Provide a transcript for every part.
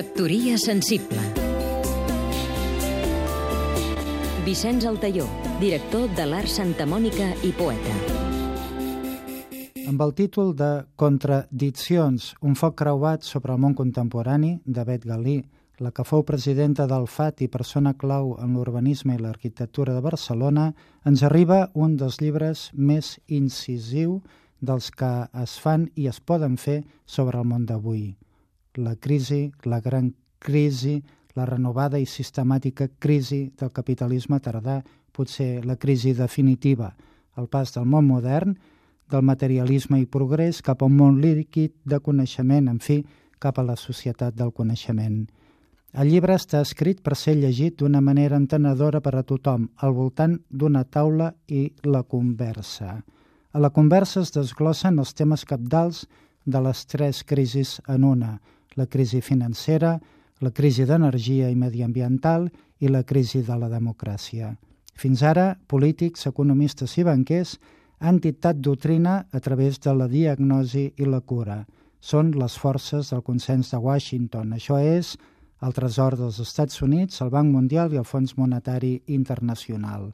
Factoria sensible Vicenç Altaió, director de l'Art Santa Mònica i poeta. Amb el títol de Contradiccions, un foc creuat sobre el món contemporani, de Bet Galí, la que fou presidenta del FAT i persona clau en l'urbanisme i l'arquitectura de Barcelona, ens arriba un dels llibres més incisiu dels que es fan i es poden fer sobre el món d'avui. La crisi, la gran crisi, la renovada i sistemàtica crisi del capitalisme tardà, potser la crisi definitiva, el pas del món modern, del materialisme i progrés cap a un món líquid de coneixement, en fi, cap a la societat del coneixement. El llibre està escrit per ser llegit d'una manera entenedora per a tothom, al voltant d'una taula i la conversa. A la conversa es desglossen els temes capdals de les tres crisis en una, la crisi financera, la crisi d'energia i mediambiental i la crisi de la democràcia. Fins ara, polítics, economistes i banquers han dictat doctrina a través de la diagnosi i la cura. Són les forces del consens de Washington. Això és el Tresor dels Estats Units, el Banc Mundial i el Fons Monetari Internacional.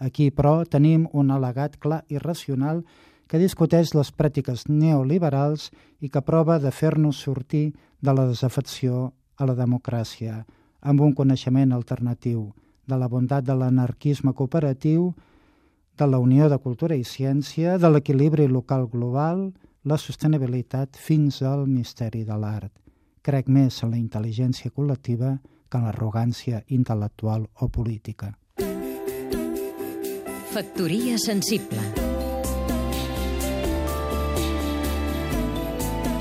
Aquí, però, tenim un al·legat clar i racional que discuteix les pràctiques neoliberals i que prova de fer-nos sortir de la desafecció a la democràcia, amb un coneixement alternatiu, de la bondat de l'anarquisme cooperatiu, de la unió de cultura i ciència, de l'equilibri local global, la sostenibilitat fins al misteri de l'art. Crec més en la intel·ligència col·lectiva que en l'arrogància intel·lectual o política. Factoria sensible